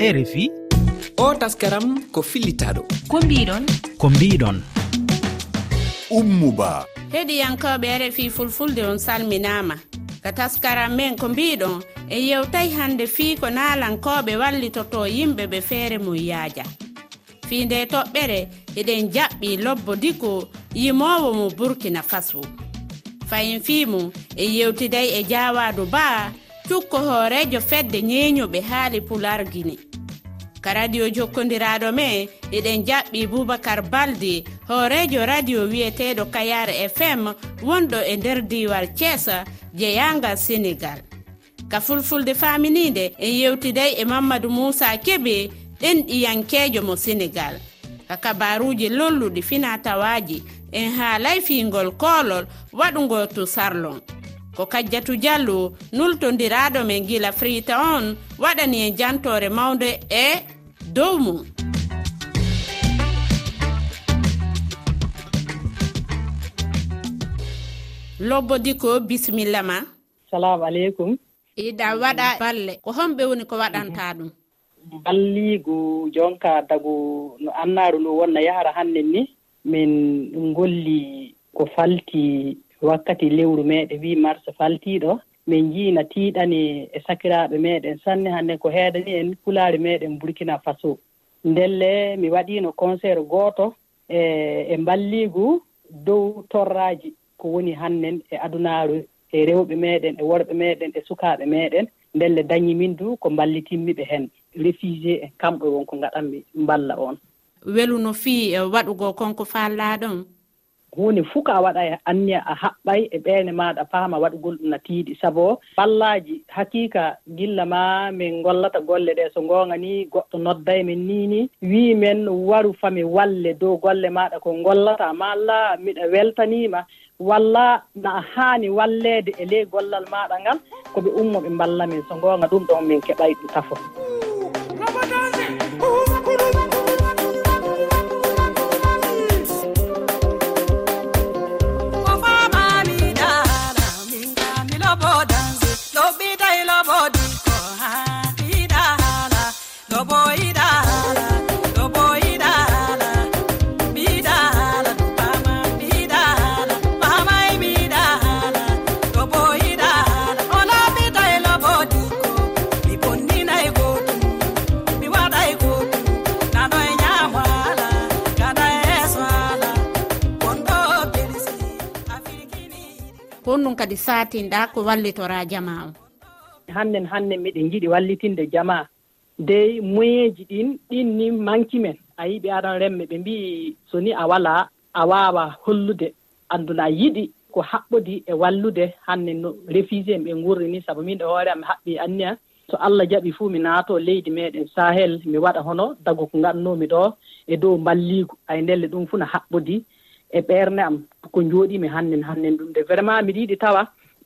rfi o taskaram ko fillitaɗo ko mbiɗon ko mbiɗon ummuba. Heɗiyankoɓe rfi fulfulde on salminama ka taskaram men ko mbiɗon en yewtayi hande fii ko naalankoɓe wallitoto yimɓe ɓe feere mum yaaja. Fii nde toɓɓere eɗen jaɓɓi lobbo diko yimowo mo burkina faso fayin fii mum en yewtiday e jawadu baa cukko hoorejo fedde ñeeñuɓe haali pular guine ka radio jokkodiraɗo me eɗen jaɓɓi boubacar baldi hoorejo radio wiyeteɗo kayar fm wonɗo e nder diwal thiesa jeyangal sénégal. Ka fulfulde faminide en yewtiday e mamadou moussa keɓe ɗen ɗiyankejo mo sénégal. Ka kabaruji lolluɗi fina tawaji en haalay fingol koolol waɗugol to sarlon ko kajjatu diallo nultodiraɗo men gila frita on waɗani en jantore mawde e dow mum. Lobbo diko bisimilla ma. Salamu aleykum. Iɗa waɗa balle. Ko homɓe woni ko waɗanta ɗum? Balligo jonka dago no annaru ndu wonna yahara hannen ni min golli ko falti wakkati lewru meɗe wi mars faltiɗo. min jiina tiiɗani e sakiraaɓe meeɗen sanne hannde ko heedani en pulaari meeɗen burkina faso. Ndelle mi waɗiino concert gooto e e mballiigu dow torraaji ko woni hannen e adunaaru e rewɓe meeɗen e worɓe meeɗen e sukaaɓe meeɗen. Ndelle dañi min du ko mballitinmiɓe heen réfugié en kamɓe won ko ngaɗanmi mballa on. Welu no fii e waɗugo konko faallaa ɗon huunde fuu ko a waɗa e anni a haɓɓay e ɓeerne maaɗa paama waɗugol ɗum no tiiɗi. Sabu ballaaji hakiika gilla ma min ngollata golle ɗee. So ngoonga ni goɗɗo nodday men nii ni wii men waru fami walle dow golle maaɗa ko ngollata. Malla miɗa weltaniima. Walla na haani walleede e ley gollal maaɗa ngal ko ɓe ummo ɓe mballa min. So ngoonga ɗum ɗon min keɓay ɗum tafo. kadi satinɗa ko wallitora jama o? Hannden hannde miɗen jiɗi wallitinde jama dey moyen ji ɗin ɗin ni manki men. A yii ɓe aɗan remme ɓe mbi so ni a wala a wawa hollude. Anduna a yiɗi ko haɓɓodi e wallude. Hannen no réfugié en ɓe gurri ni saabu min ɗo hoore am haɓɓi anni a so allah jaɓi fuu mi naato leydi meɗen sahel mi waɗa hono. Dago ko ngatnomi ɗo e dow mballiigu. Ay ndelle ɗum fuu no haɓɓodi. e ɓernde am ko jooɗimi hannen hannen ɗum de vraiment miɗa yiɗi tawa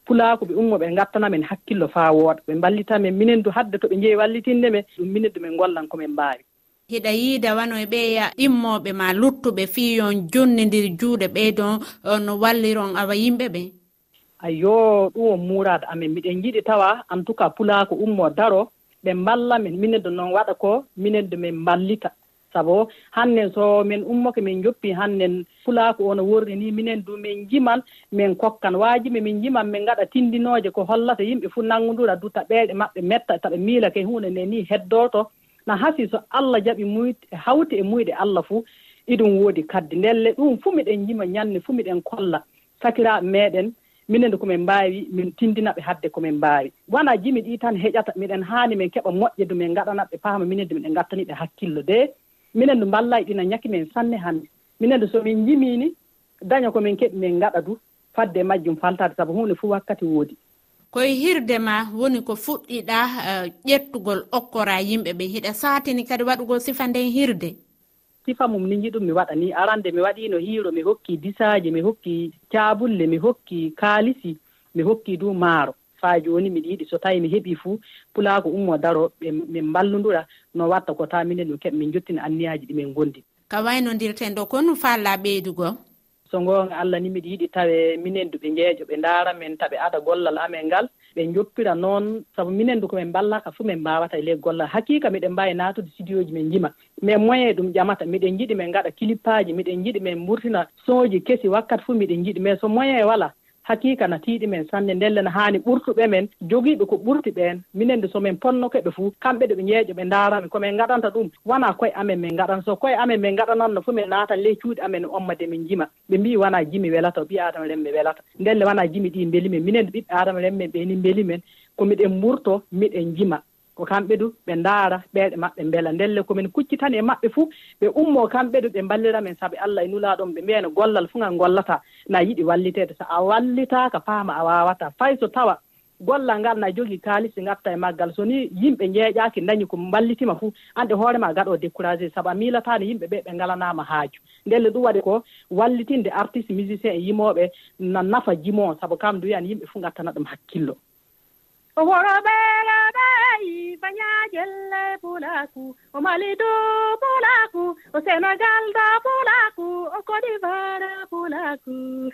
pulaako ɓe ummo ɓe ngattanamen hakkillo faa wooɗa ɓe mballitamen minen du hadde to ɓe njeewi wallitinde men ɗum minen du min gollan komin mbaawi hiɗa yiida wano e ɓeya ɗimmoɓe ma luttuɓe fii yon jonnidir juuɗe ɓeydon eh, no walliron awa yimɓe ɓe ayyo ɗum won muurade amen. Miɗen jiɗi tawa en tout cas pulaako ummo daro ɓe mballa men minen du noon waɗa ko minen du min mballita. sabu hannde so min ummoke min joppi hannde fulaako ono worri ni minen du min jiman min kokkan waajiɓe min jiman min ngaɗa tindinooje ko hollata yimɓe fof nanngondira du taɓeeɗe maɓɓe metta taɓe miila ke huunde nde ni heddooto. No hasi so allah jaɓi e muyde hawti e muyɗe allah fuu iɗum woodi kadde ndelle ɗum fuu miɗen jima ñannde fuu miɗen kolla sakiraaɓe meeɗen minen minenne komin mbaawi min tindinaɓe hadde komin mbaawi. Wona jimi ɗi tan heƴata miɗen haani min keɓa moƴƴe du min ngaɗanaɓe paama minen minende miɗen ngattaniɓe hakkillo de. minen no mballay ɗina ñaki men sanne hannde minen de somin jimini daña komin keɓi min ngaɗa du fadde majjum faltade sabu hunde fof wakkati woodi. Koye hirde ma woni ko fuɗɗiɗa eh, ƴettugol okkora yimɓe ɓe hiɗa. Satini kadi waɗugol sifa nden hirde sifa mum ni jiɗum mi waɗa ni. Arande mi waɗino hiiro mi hokki disaji mi hokki caabulle mi hokki kaalisi mi hokki du maaro. faa jooni mbiɗa yiɗi. So tawi mi heɓii fuu pulaako ummo daro min mballondura no watta ko taa minen ɗum keɓe min jottina anniyaaji ɗi min ngonndi. Ka waynondirten ɗo ko no faalla ɓeydugo? So ngoonga allah ni miɗa yiɗi tawe minen du ɓe njeejo ɓe ndaara men taɓe ada gollal amen ngal ɓe joppira noon. Sabu minen du ko min mballaka fuu min mbawata e ley gollal. Hakkika miɗen mbawi natude studio ji min jima mais moyen ɗum ƴamata miɗen jiɗi min gaɗa clipaji miɗen jiɗi min mburtina son ji kesi wakkati fuu miɗen jiɗi mais so moyen wala hakika na tiiɗi men sanne ndelle no haani ɓurtuɓe men jogiiɓe ko ɓurti ɓeen. Minen minenne somin ponnoke ɓe fuu kamɓe ɗo ɓe ñeeƴo ɓe ndaarami komin ngaɗanta ɗum. Wonaa koye amen min ngaɗan so koye amen min ngaɗananno fuu min naatan ley cuuɗi amen ommade min jima ɓe mbi wonaa jimi welata ɓi adama aadama remɓe welata. Ndelle wonaa jimi ɗi mbeli men. Minenne ɓiɓɓe adama remɓe ɓe ni mbeli men. Ko miɗen mburto miɗen jima ko kamɓe du ɓe ndaara ɓeeɗe maɓɓe mbela. Ndelle komin kuccitani e maɓɓe fuu ɓe ummo kamɓe du ɓe mballira men sabu allah e nulaaɗon ɓe mbiyano gollal fuu ngal gollata na yiɗi walliteede. So a wallitaaka faama a waawata. Fay so tawa gollal ngal na jogii kaalisi ngatta e maggal. So ni yimɓe njeeƴaaki dañi ko mballitima fuu annde hoore ma gaɗoo découragé. Sabu a miilataani yimɓe ɓee ɓe ngalanaama haaju. Ndelle ɗum waɗi ko wallitinde artiste musicien e yimooɓe na nafa jimoo sabu kam du wiyan yimɓe fuu ngattana ɗum hakkillo. Horoɓee yi bayajel pulaku o mali pulaku o sénégal da pulaku o cote pulaku.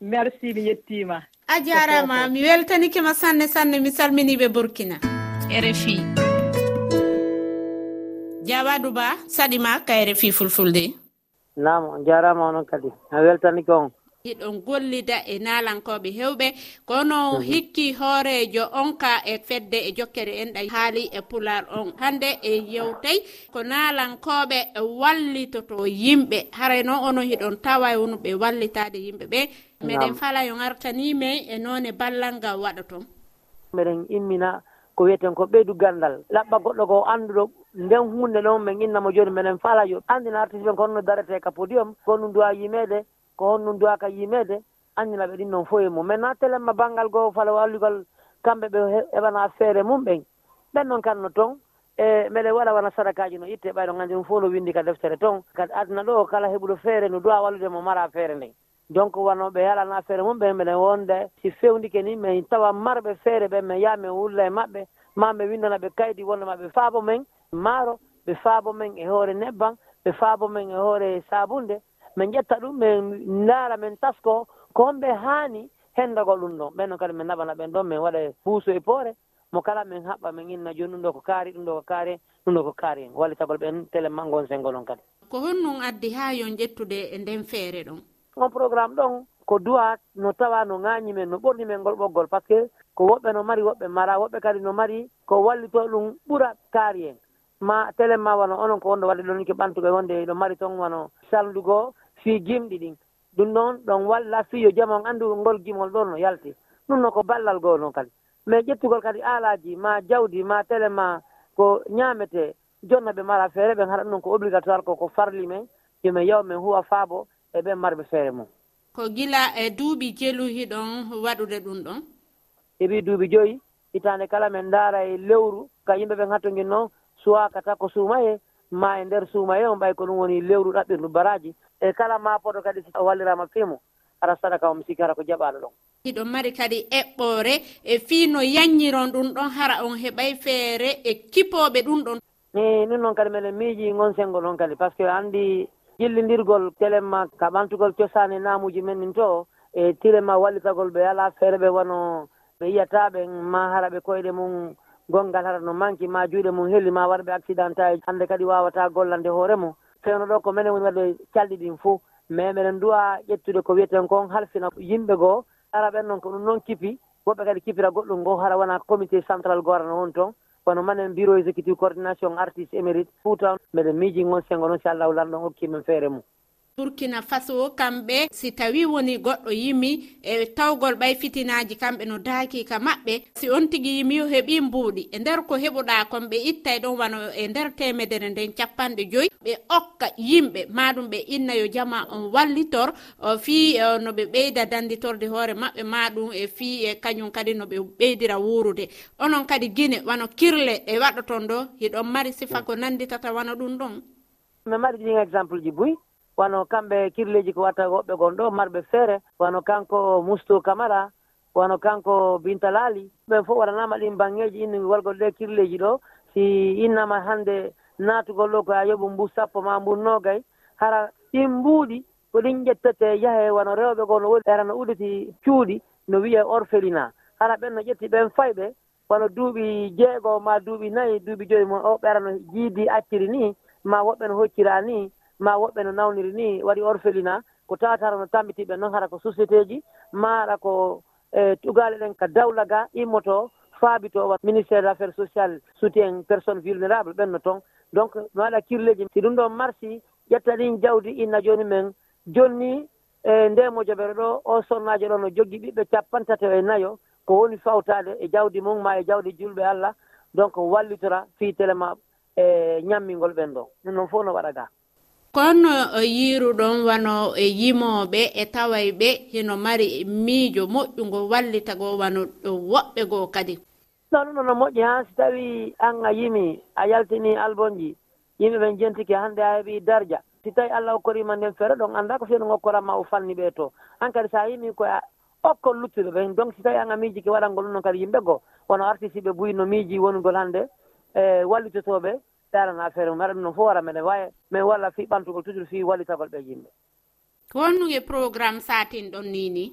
Merci mi yettima. A jarama mi weltanikima sanne sanne mi salminiɓe burkina. Rfi jawaɗu ba saɗima ka rfi fulfulde? Nam jarama onon kadi. A weltanike on. hiɗon gollida e nalankoɓe hewɓe. Kono mhm. hikki hoorejo on ka e fedde e jokkere enɗa haali e pular on. Hande e yewtay ko nalankoɓe wallitoto yimɓe. Haray noon ono hiɗon tawa e wono ɓe wallitade yimɓe ɓe. Meɗen fala yo gartanime e noone ballal ngal waɗaton meɗen immina ko wiyeten ko ɓeydu gandal laɓɓa goɗɗo ko annduɗo nden hunde ɗon min innamo joni meɗen fala yo. Andina artiste ɓen kono no darete e ka podium ko ɗum duwa yimede ko on ɗum duwa ka yimede andinaɓe ɗin noon foye mum maintenant telemma banggal goo fala wallugal kamɓe ɓe heɓana feere mum ɓen. Ɓen noon kanno toon e mbeɗe waɗa wana sadakaji no itte ɓayɗo gandi ɗum fof no windi ka deftere toon kadi aduna ɗo kala heɓuɗo feere no duwa wallude mo mara feere nden. Donc wanoɓe yalana feere mum ɓen mbiɗen wonde si fewndike ni min tawa marɓe feere ɓen min yaa min wulla e maɓɓe. Ma ɓe windana ɓe kaydi wonde maɓe faabo men maaro ɓe faabo men e hoore nebban ɓe faabo men e hoore sabunde min ƴetta ɗum min ndaara min tasko ko honɓe haani henndagol ɗum ɗon ɓen noon kadi min naɓana ɓen ɗon min waɗa e puuso e poore mo kala min haɓɓa min inna jooni ɗum ɗo ko kaari ɗum ɗo ko kaari ɗum ɗo ko kaari. En wallitagol ɓen téléma gon sengo ɗon kadi. Ko honnon addi haa yon ƴettude e nden feere ɗon? On programme ɗon ko duwa no tawa no ŋaañi men no ɓorni men ngol ɓoggol par ce que ko woɓɓe no mari woɓɓe mara woɓɓe kadi no mari ko wallito ɗum ɓura kaari en. Ma télé ma wano onon ko wonde wadde ɗon ke ɓantugo e wonde ɗo mari toon wano saldugo fii gimɗi ɗin. Ɗum noon ɗon walla fiyo jam on anndu ngol gimol ɗon no yalti. Ɗum noon ko ballal goo noon kadi. Mais ƴettugol kadi aalaaji ma jawdi ma télé ma ko ñaametee jonna ɓe mara feere ɓen haɗa ɗum noon ko obligatoire ko ko farli men. Yomin yaw min huwa faabo e ɓen marɓe feere mum. Ko gila e duuɓi jeluhi ɗon waɗude ɗum ɗon? Heɓi duuɓi joyi hitaande kala min ndaara e lewru ka yimɓe ɓen hattogin noon ta ko suuma he ma e nder suumaye on ɓay ko ɗum woni lewru ɗaɓɓirdu baraji. e kala mapoɗo kadi so wallirama fimo ara sadaka omo siki hara ko jaɓaɗo ɗon. Iɗon mari kadi eɓɓore e fii no yanñiron ɗum ɗon hara on heɓay feere e kipoɓe ɗum ɗon. Mi ɗum noon kadi meɗen miiji gon sengo ɗon kadi par ce que anndi jillidirgol telema ka ɓantugol cosani namuji men nin to e tirema wallitagol ɓe ala feere ɓe wano ɓe yiyataɓe ma hara ɓe koyɗe mum gongal hara no manki ma juuɗe mum helli ma waɗa ɓe accident aji hannde kadi wawata gollande hoore mum. pewno ɗo ko minen woni waɗde calɗi ɗin fo mais meɗen duwa ƴettude ko wiyeten kon halfina yimɓe goo ara ɓen noon ko ɗum noon kipi woɓɓe kadi kipira goɗɗum ngo hara wona comité central gorano on toon kono manen bureau exécutif coordination artiste émérite fouta mbeɗen miiji on sengo noon si allahu lanɗon hokkimen feere mum burkina faso kamɓe. Si tawi woni goɗɗo yimi e tawgol ɓay fitinaji kamɓe no daakika maɓɓe si on tigui yimi o heeɓi mbuuɗi. E nder ko heɓuɗa kon ɓe ittay ɗon wano e nder temedere nden capanɗe joyyi ɓe okka yimɓe maɗum ɓe inna yo jama on wallitor fi e, no ɓe ɓeyda danditorde hoore maɓɓe maɗum e fi e kañum kadi no ɓe ɓeydira wurude onon kadi guine wano kirle ɗe waɗoton ɗo hiɗon mari sifa ko nanditata wano ɗum ɗon. Mi mari ɗin exemple ji buy. wano kamɓe kirleji ko watta woɓɓe gon ɗo marɓe feere wano kanko mustou camara wano kanko bintalali ɓen fof waɗanama ɗin bangeji inni walgol ɗe kirleji ɗo si innama hannde naatugol ɗo ko a yoɓu mbu sappo ma mbu nogay hara ɗin mbuuɗi ko ɗin ƴettete yahe wano rewɓe go no woni erano udditi cuuɗi no wiye orphelina hara ɓen no ƴetti ɓen fayɓe wano duuɓi jeego ma duuɓi nayi duuɓi joyi mo o ɓerano jiidi acciri ni ma woɓɓe no hoccira ni. ma woɓɓe no nawniri ni waɗi orphelina ko tatara no tambitiɓe noon hara ko société ji maɗa ko e tugale ɗen ka dawla ga immoto faabito faabitowa ministére d' affaire sociale soutien personne vulnérable ɓenno toon. Donc no waɗa kirleji si ɗum ɗon marsi ƴetta ɗin jawdi inna joni men. Jonni e ndemo jobere ɗo o sonnajo ɗo no jogui ɓiɓɓe capantato e nayo ko woni fawtade e jawdi mum ma e jawdi julɓe allah. Donc wallitora fi ma e ñammingol ɓen ɗo. Ɗum noon fof no waɗa ga kon yiruɗon wano e yimoɓe e taway ɓe hino mari miijo moƴƴugo wallita go wano woɓɓe goo kadi. Ɗon no moƴƴi ha si tawi an a yimi a yaltini albonji yimɓe ɓen jentiki hannde a heeɓi darja. Si tawi allah hokkorima nden feere ɗon annda ko feeno hokkoranma o fanni ɓe to. An kadi sa yimi koye okkol luttuɓe ɓen donc si tawi an a miiji ki waɗalngol ɗum noon kadi yimɓe goo wono artisi ɓe buyino miiji wongol hannde e wallitotoɓe darana affaire mum aɗa ɗum noon fof wara mene wawi min walla fi ɓantugol toujours fi wallitagol ɓe yimɓe. Ko honnuge programme satin ɗon ni ni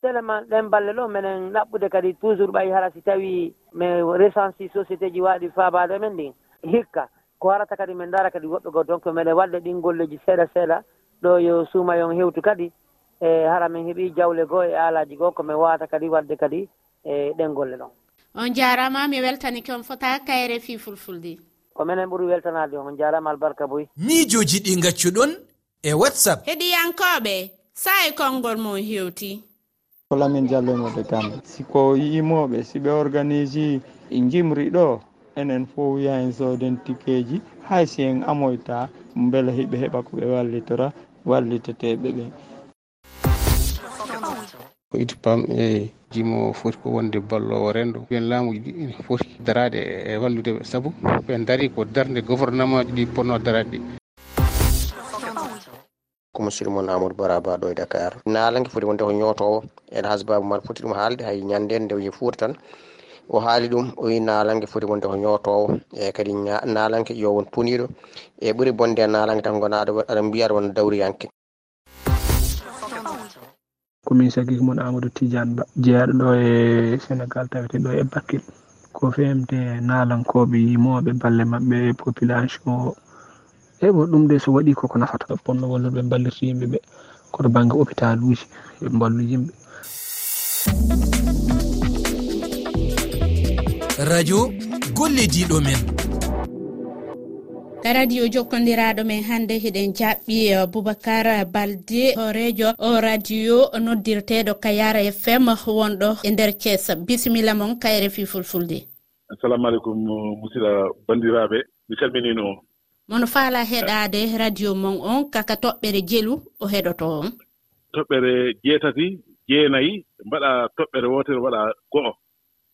tellement ɗen balle ɗo minen ɗaɓɓude kadi toujours ɓayi hara si tawi min recensi société ji waɗi fabade men ɗin hikka ko harata kadi min dara kadi woɓɓe goo donc minen wadde ɗin golleji seeɗa seeɗa. Ɗo yo suuma yon hewtu kadi e hara min heeɓi jawle goo e aalaji goo komin wawata kadi wadde kadi e ɗen golle ɗon. On jarama mi weltanike on fota kayre fi fulfulde. ko minen ɓuuri weltanade on jarama albarka boy miijoji ɗi gaccuɗon e whatsapp. Heɗiyankoɓe saayi konngol mon hewti. Kolamin diallomoɗe gambe siko yimoɓe siɓe organisi jimri ɗo enen fof wiya en soden tikeji hay si en amoyta beele hiɓe heɓa koɓe wallitora walliteteɓe ɓen ko pam e jimowo foti ko wonde ballowo rendo. Ɓen laamuji ɗi ene foti darade e walludeɓe saabu ɓen daari ko darde gouvernement ji ɗi ponno darade ɗi. Ko monsieur moon amadou baraba ɗo e dakar. Naalanke foti wonde ko ñootowo ene hasbabu man foti ɗum haalde hay ñande nde wi fuuta tan. O haali ɗum o wi naalanke foti wonde ko ñootowo e kadi naalanke yo won puniɗo e ɓuuri bonde e naalanke tan gona aɗa mbiya aɗa wona dawriyanke. komin sagiki mon amadou tidiane ba jeeyaɗo ɗo e sénégal tawete ɗo e bakkil ko femte nalankoɓe yimoɓe balle mabɓe population o. Eyi bo ɗum de so waɗi koko nafata ponno walla ballirta yimɓeɓe koto banggue hôpital uji ɓe ballu yimɓe. Radio gollediɗo men. radio jokkodiraɗo men hannde hiɗen jaɓɓi eh, boubacar balde horejo o radio noddirteɗo kayara fm wonɗo e nder thies bisimilla moon kayre fi fulfulde assalamu aleykum musidɗa bandiraɓe. Mi calminino. Mono faala heɗade radio mon on kaka toɓɓere jelu o heɗoto on. Toɓɓere jeetati jeenayi mbaɗa toɓɓere wotere waɗa go'o.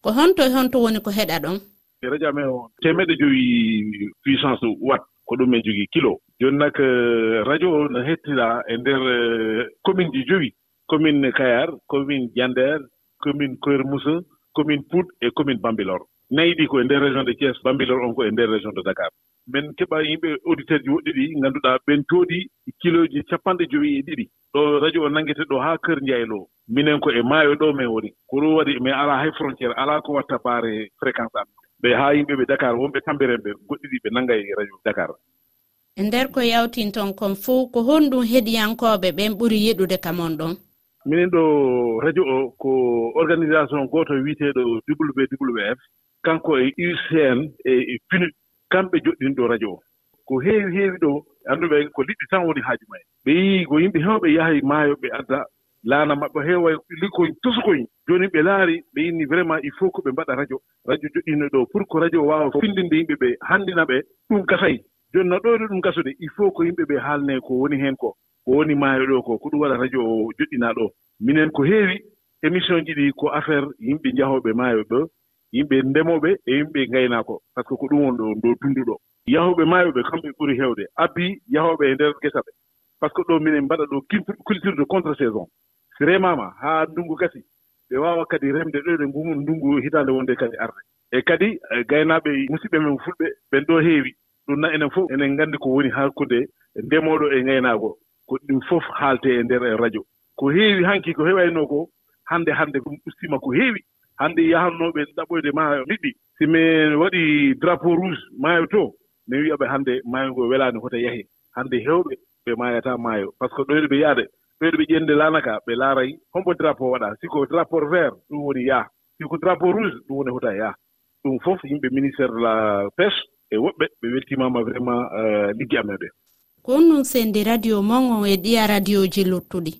Ko honto e honto woni ko heɗa ɗon. e radio amen o. Temeɗe joyi puissance wat ko ɗum en jogii kilo. Jooni nak euh, radio o no hettiraa e ndeer euh, commune ji joyi. Commune kayar commune diander commune koyer moussa commune pout e commune bambilor. Nayi ɗi ko e ndeer région de thies bambilor on ko e ndeer région de dakar. Min keɓa yimɓe auditeur ji woɗɗi ɗi ngannduɗaa ɓen tooɗi kiloji capanɗe joyi e ɗiɗi. Ɗo radio o nanngete ɗo haa kër njaylo minen ko e maayo ɗo min woni. Ko ɗum waɗi min alaa hay frontiére alaa ko watta baare fréquence am. ɓe haa yimɓe ɓe dakar wonɓe kamɓe renɓe goɗɗiɗi ɓe nannga e radio dakar. E nder ko yawtin toon kon fuu ko honɗum heɗiyankooɓe ɓen ɓuri yiɗude ka mon ɗon? Minen ɗo radio o ko organisation gooto wiyeteeɗo wwf kanko e ucn e finu kamɓe joɗɗini ɗo radio o. Ko heewi heewi ɗo annduɓe ko liɗɗi tan woni haaji mumen. Ɓe yii ko yimɓe heewɓe yaha maayo ɓe adda laana maɓɓe heewa liggoñ tusukoñ jooni ɓe laari ɓe yinni vraiment il faut ko ɓe mbaɗa radio. Radio joɗɗino ɗo pour que radio waawa findinde yimɓe ɓee hanndina ɓe ɗum gasay. Jooni no ɗoyɗo ɗum gasude il faut ko yimɓe ɓee haalnee ko woni heen ko ko woni maayo ɗo ko ko ɗum waɗa radio o joɗɗinaa ɗo. Minen ko heewi émission ji ɗi ko affaire yimɓe njahooɓe maayo ɗo yimɓe ndemooɓe e yimɓe ngaynaako. Par ce que ko ɗum won ɗo ndo dunduɗo yahooɓe maayo ɓe kamɓe ɓuri heewde. Abbi yahooɓe e ndeer gesa ɓe. Par ce que ɗo minen mbaɗa ɗo culture de contre saison remaama haa ndunngu gasi ɓe waawa kadi remde ɗo ɗe ngumu ndunngu hitaande wonde kadi arde. E kadi e gaynaaɓe musidɓe men fulɓe ɓen ɗo heewi. Ɗum na enen fof enen nganndi ko woni hakkunde ndemooɗo e, e ngaynaago ko ɗum fof haaletee e ndeer radio. Ko heewi hanki ko heɓaynoo ko hannde hannde ɗum ustima ko heewi. Hannde yahannooɓe ɗaɓɓoyde maayo liɗɗi si min waɗi drapeau rouge maayo to mi wiyaɓe hannde maayo ngo welaani hoto yahe hannde heewɓe ɓe maayata maayo. Par ce que ɗoyɗo ɓe yahde. ɓeeɗo ɓe ƴennde laanaka ɓe laaray hombo drapeau waɗa. Siko drapeau vert ɗum woni yaha siko drapeau rouge ɗum woni hota yaha ɗum fof yimɓe ministére de la pêche e woɓɓe ɓe weltimama vraiment euh, ligge amen ɓe ko on ɗum senndi radio mon e ɗiya radio ji luttuɗi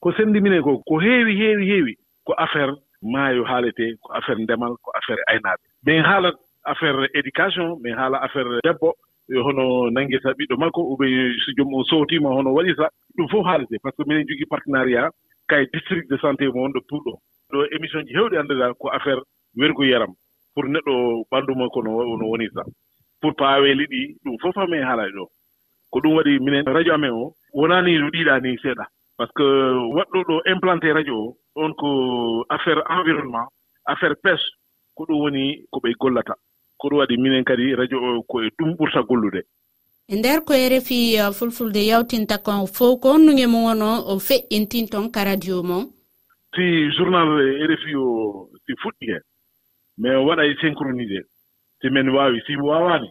ko senndi minen ko ko heewi heewi heewi ko affaire maayo haaletee ko affaire ndemal ko affaire aynaaɓe. Min haalat affaire éducation min haala affaire debbo hono nanngirta ɓiɗɗo makko uɓe so jom o sowtiima hono waɗita ɗum fof haalete par ce que minen jogii partenariat kay district de santé mo wonɗo puurɗo ɗo émission ji heewɗi annduɗa ko affaire wergu yaram pour neɗɗo ɓanndu makko no no wonirta. Pour paaweeli ɗi ɗum fof amen haalaaɗi ɗo. Ko ɗum waɗi minen radio amen o wonaani no ɗiiɗaa ni seeɗa. Par ce que waɗɗo ɗo implanté radio o on ko affaire environnement affaire pêche ko ɗum woni ko ɓe gollata. ko ɗum waɗi minen kadi radio o koye ɗum ɓurta gollude. E nder ko e refi uh, fulfulde yawtinta kon fof ko honnuge mo wono o feƴƴintin toon ka radio mon si journal e rfi o si fuɗɗi heen min waɗay e synchronisé si min waawi si mi waawaani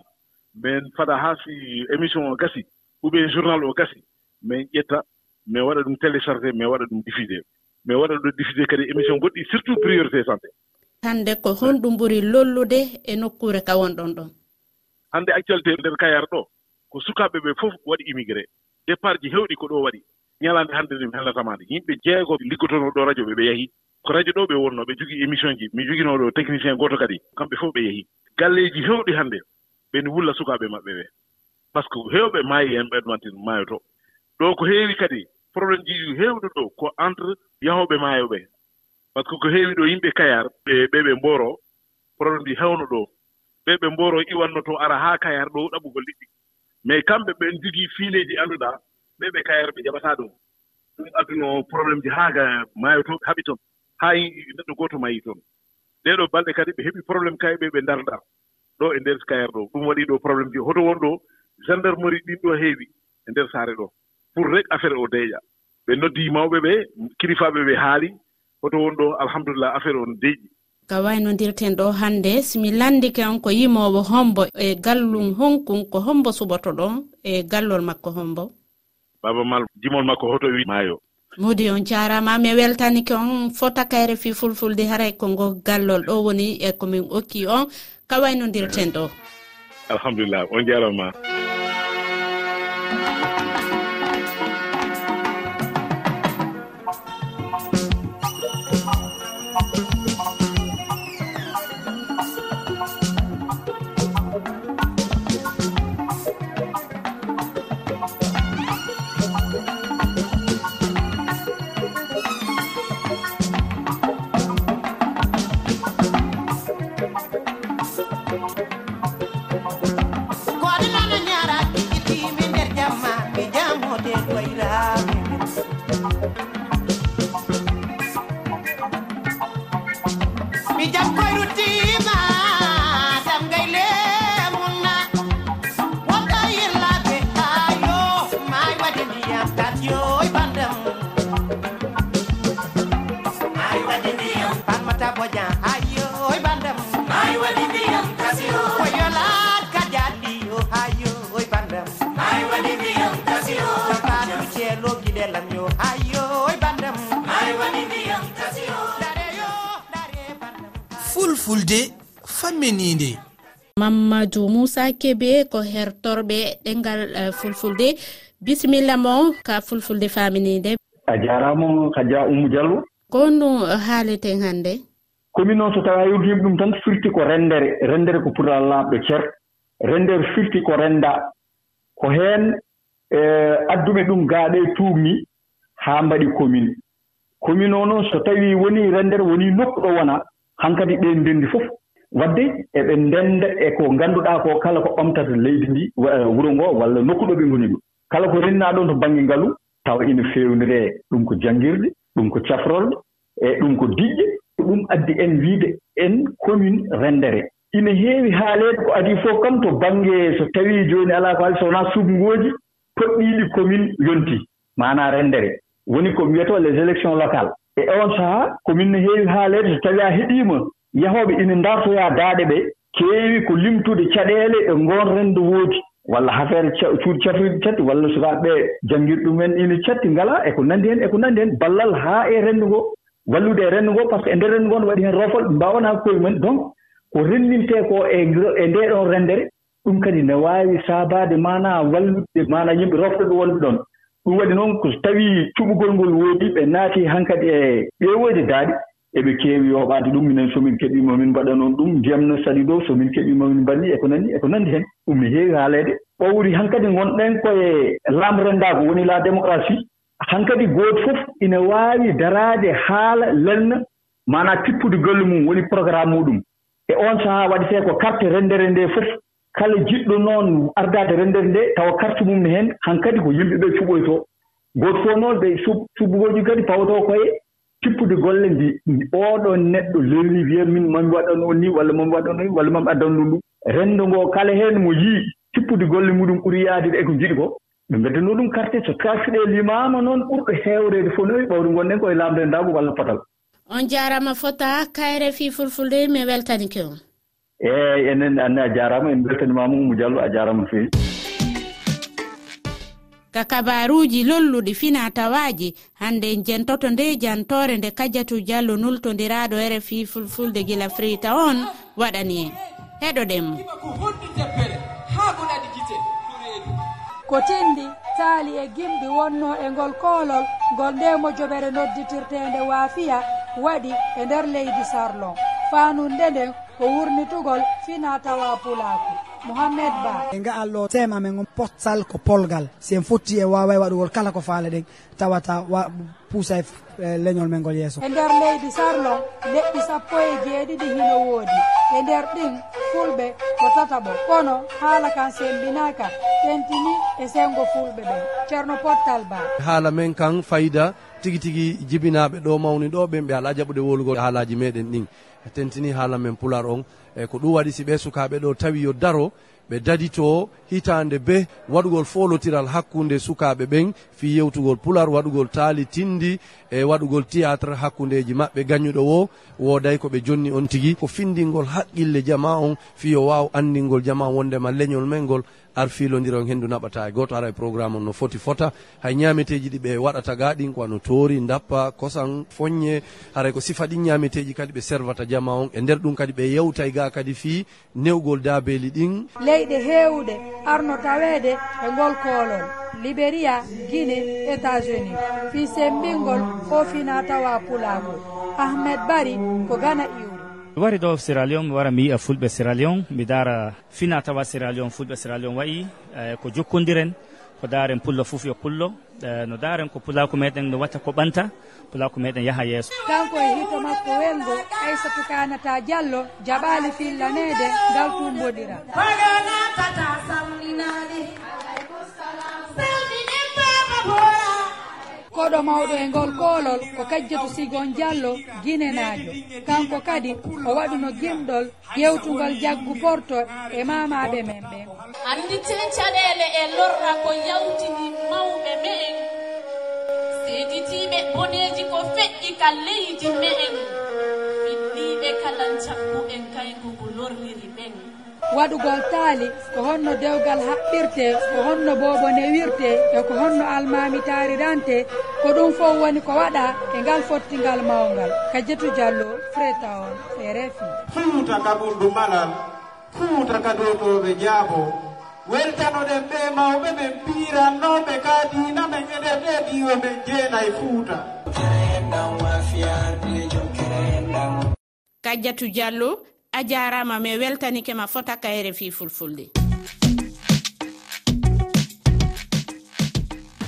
min faɗa haa si émission o gasi ou bien journal o gasi min ƴetta min waɗa ɗum téléchargé min waɗa ɗum diffusé min waɗa ɗum diffusé kadi émission goɗɗi surtout priorité santé. hannde ko honɗum ɓuri lollude e nokkure ka wonɗon ɗon. Hannde actualité nder kayar ɗo ko sukaaɓe ɓe fof waɗi immigré. Départ ji heewɗi ko ɗo waɗi. Ñalaande hannde nde mi hellatamaande yimɓe jeego liggotono ɗo radio ɓe ɓe yahii ko radio ɗo ɓe wonno ɓe jogii émission ji mi joginoo ɗo technicien gooto kadi. Kamɓe fof ɓe yahi. Galleeji heewɗi hannde ɓeni wulla sukaaɓe maɓɓe ɓee. Par ce que heewɓe maayi heen ɓedmantin maayoto ɗo ko heewi kadi. Probléme ji heewɗo ɗo ko entre yahooɓe maayo ɓee. par ce que ko heewi ɗo yimɓe kayar ɓe ɓe ɓe mboro probléme ndi hewno ɗo. Ɓe ɓe mboro iwannoto ara haa kayar ɗo ɗaɓugol liɗɗi. Mais kamɓe ɓen jogii fiileeji annduɗaa ɓe ɓe kayar ɓe jaɓataa ɗum. Ɗum adduno probléme ji haa haaga maayotoɓe haɓi toon haa neɗɗo gooto mayi toon ɗeeɗoo balɗe kadi ɓe heɓi probléme kay ɓe ɓe ndarndaa ɗo e ndeer kayar ɗo. Ɗum waɗii ɗo probléme ji. Hoto won ɗo gendarmerie ɗin ɗo heewi e ndeer saare ɗo. Pour rek affaire o deeƴa. Ɓe noddii mawɓe ɓe kilifaaɓe ɓe haali. hoto woni ɗo alhamdulillah affaire on deeƴi ka waynodirten ɗo hannde simi landike on ko yimowo hombo e gallum honkun ko hombo suɓoto ɗon e gallol makko hombo. Baba mal jimol makko hoto wi maayo. Modi on jarama mi weltanike on fota kayre fi fulfulde haray ko ngo gallol ɗo woni e komin okki on. Ka waynodirten ɗo. Alhamdulillah on jarama. fulfulde fammininde mamadou moussa kebe ko hertorɓe ɗengal e, fulfulde. Bisimilla mo ka fulfulde faminide a jarama hadia oumou diallo. Ko ɗum e, haaleten hannde? Komin noon so tawi a yontima ɗum tan firti ko rendere rendere ko pour laamɗo ceer rendere firti ko renda. Ko heen e adduɓe ɗum gaaɗe tuumni haa mbaɗi commune commune o noon so tawi woni rendere woni nokku ɗo wona hankadi ɓeen ndenndi fof wadde eɓe ndennda e ko ngannduɗaa ko kala ko ɓamtata leydi ndi e, wuro ngoo walla nokku ɗo ɓe ngoni ɗum. Kala ko rennaa ɗon to baŋnge ngalu tawa ina feewniree ɗum ko janngirde ɗum ko cafrolde e ɗum ko diƴƴe ko ɗum addi en wiide en commune renndere ina heewi haaleede ko adii fof kam to baŋnge so tawii jooni alaa ko haali so wonaa subngooji toɗɗiiɗi commune yontii maanaa renndere woni ko wiyetoo les élections locales. e on sahaa komin no heewi haaleede so tawii a heɗiima yahooɓe ina ndartoyaa daaɗe ɓee keewi ko limtude caɗeele e ngoon renndo woodi. Walla affaire cuuɗi cafriɗi catti walla sukaaɓe ɓee janngir ɗumen ina catti ngalaa eko nanndi heen eko nanndi heen ballal haa e renndo ngoo wallude e renndo ngoo par ce que e ndeer renndo ngoo no waɗi heen rofol ɓe mbaawanaa koye mumen donc ko renndintee koo e e ndee ɗoon renndere ɗum kadi ne waawi saabaade maanaa wallude maanaa yimɓe rofta ɗo wonɓe ɗoon. ɗum waɗi noon ko so tawii cuɓugol ngol woodi ɓe naati han kadi e ɓeewoyde daaɗi eɓe keewi yoɓaade ɗum. Minen somin keɓiima min mbaɗa noon ɗum. Ndiyam no saɗi ɗo somin keɓiima min mbanni e ko nanndi e ko nanndi heen ɗum no heewi haaleede. Ɓowri han kadi ngonɗen koye laamrenndaako woni la démocratie. Han kadi gooto fof ina waawi daraade haala lelna maanaa tippude golle mum woni programme muɗum. E on sahaa waɗetee ko carte renndere ndee fof. kala jiɗɗo noon ardaade renndere nde tawa carte mum ne heen han kadi ko yimɓe ɓee cuɓoytoo gooto fof noon ɓe subbugooji kadi pawtoo koye tippude golle mbi ooɗoo neɗɗo lelni wiya min mami waɗan on ni walla mami waɗan ni walla mami addan ɗum ɗum renndo ngoo kala heen mo yii tippude golle muɗum ɓuri yaadide e ko jiɗi ko. Ɓe mbeddanoo ɗum carte so karsuɗe e limaama noon ɓurɗo heewreede fof noyi ɓawde ngonɗen koye laamde ndaago walla patal on jaarama fota kayre fii fulfulde mi weltanike on Eh, eeyi enen anne a jaaraama en beltanimama umu diallo a jaaraama no feewi ka kabaruuji lolluɗi fina tawaaji hannde en jentoto nde jantoore nde kadiatu diallo nultondiraaɗo rfi fulfulde gila frita on waɗani en. Heɗoɗenmo ko tindi taali e gimɗi wonno e ngol koolol ngol ndemo joɓere nodditirtende waafiya waɗi e nder leydi sarlon fanunde nden ko wurnitugol fina tawa pulaku. Mouhammed ba. En ga'al ɗo tema men on potsal ko polgal. Si en fotti e wawa e waɗugol kala ko faala ɗen. Tawata puusa e leñol men ngol yeeso. E nder leydi sarlon leɗɗi sappo e jeeɗiɗi hino woodi. E nder ɗin fulɓe ko tataɓo kono haala kan sembinaka. Tentini e sengo fulɓe ɓen ceerno pottal ba. Haala men kan fayida tigi tigi jibinaɓe ɗo mawni ɗo ɓen ɓe ala jaɓude wolugol. Haalaji meɗen ɗin. tentini haala men pular on. eyyi ko ɗum waɗi si ɓe sukaɓe ɗo tawi yo daro ɓe dadito hitande be waɗugol folotiral hakkude sukaɓe ɓen fi yewtugol pular waɗugol taali tindi e waɗugol théâtre hakkudeji mabɓe gañuɗo o woday koɓe jonni on tigui ko findingol haqqille jama on fi yo waw andingol jama wondema leñol men ngol ar filodira on hendu naɓata e goto ara e programme on no foti fota. Hay ñameteji ɗi ɓe waɗata ga ɗin ko ano toori dappa kosan foñe haray ko sifa ɗin ñameteji kadi ɓe servata jama on e nder ɗum kadi ɓe yewtay ga hakkilla kadi fi newgol daabeli ɗin. Leyɗe heewɗe arno taweede e ngol koolol. Libéria guine états unis fi sembingol o fina tawa pulaagol ahmed bari ko gana iwri mi wari ɗo sira lion mi wara mi yi'a fulɓe sira lion mi dara fina tawa sira lion fulɓe sira lion wayi eh, ko jokkodiren ko daren pullo fof yo pullo. No daren ko pulaku meɗen no watta ko ɓanta pulaku meɗen yaha yeeso. Kanko e hito makko welgo aissatu kanata diallo jaɓali fillanede ngal tumboɗira. koɗo mawɗo e ngol koolol ko kajjatu sigon diallo guinenajo kanko kadi o waɗuno gimɗol yewtugol jaggu porto e mamaɓe men ɓen annditen caɗele e lorra ko yawtini mawɓe me'en seeditiɓe boneji ko feƴƴi ka leydi me'en ɓiɗɗiɓe kala cakkuɓen kaygu ngu lorriri ɓen waɗugol taali ko honno dewgal haɓɓirte ko honno boobo newirte e ko honno almami taarirante ko ɗum fof woni ko waɗa e ngal fottingal mawngal. Kadiatu diallo freta on e refi fuuta ka ɓundu malal fuuta ka dotoɓe jaabo. Weltanoɗen ɓe mawɓe men pirannoɓe ka diina men eɗen ɗe ɗiwo men jeenayi fuuta kadiatu diallo a jarama mi weltanike ma fota kayre e fi fulfulde.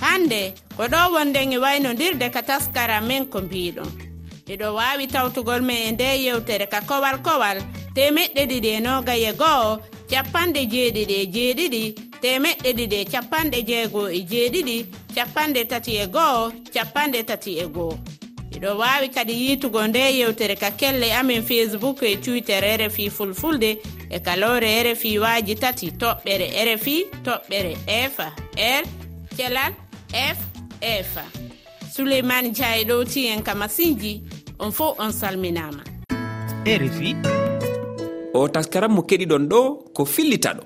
Hande ko ɗo wonden e waynodirde ka taskara men ko mbiɗon. Eɗo wawi tawtugol men e nde yewtere ka kowal kowal temeɗɗe ɗiɗi e nogaye goho capanɗe jeeɗiɗi e jeeɗiɗi temeɗɗe ɗiɗi e capanɗe jeego e jeeɗiɗi capanɗe tati e goho capanɗe tati e goho iɗo wawi kadi yitugo nde yewtere ka kelle amin facebook e twitter rfi fulfulde e kalore rfi waji tati toɓɓere rfi toɓɓere efa r kelal f efa souleymane diaye ɗowti en ka masinji on fo on salminama. Rfi o taskaran mo keɗiɗon ɗo ko fillita ɗo.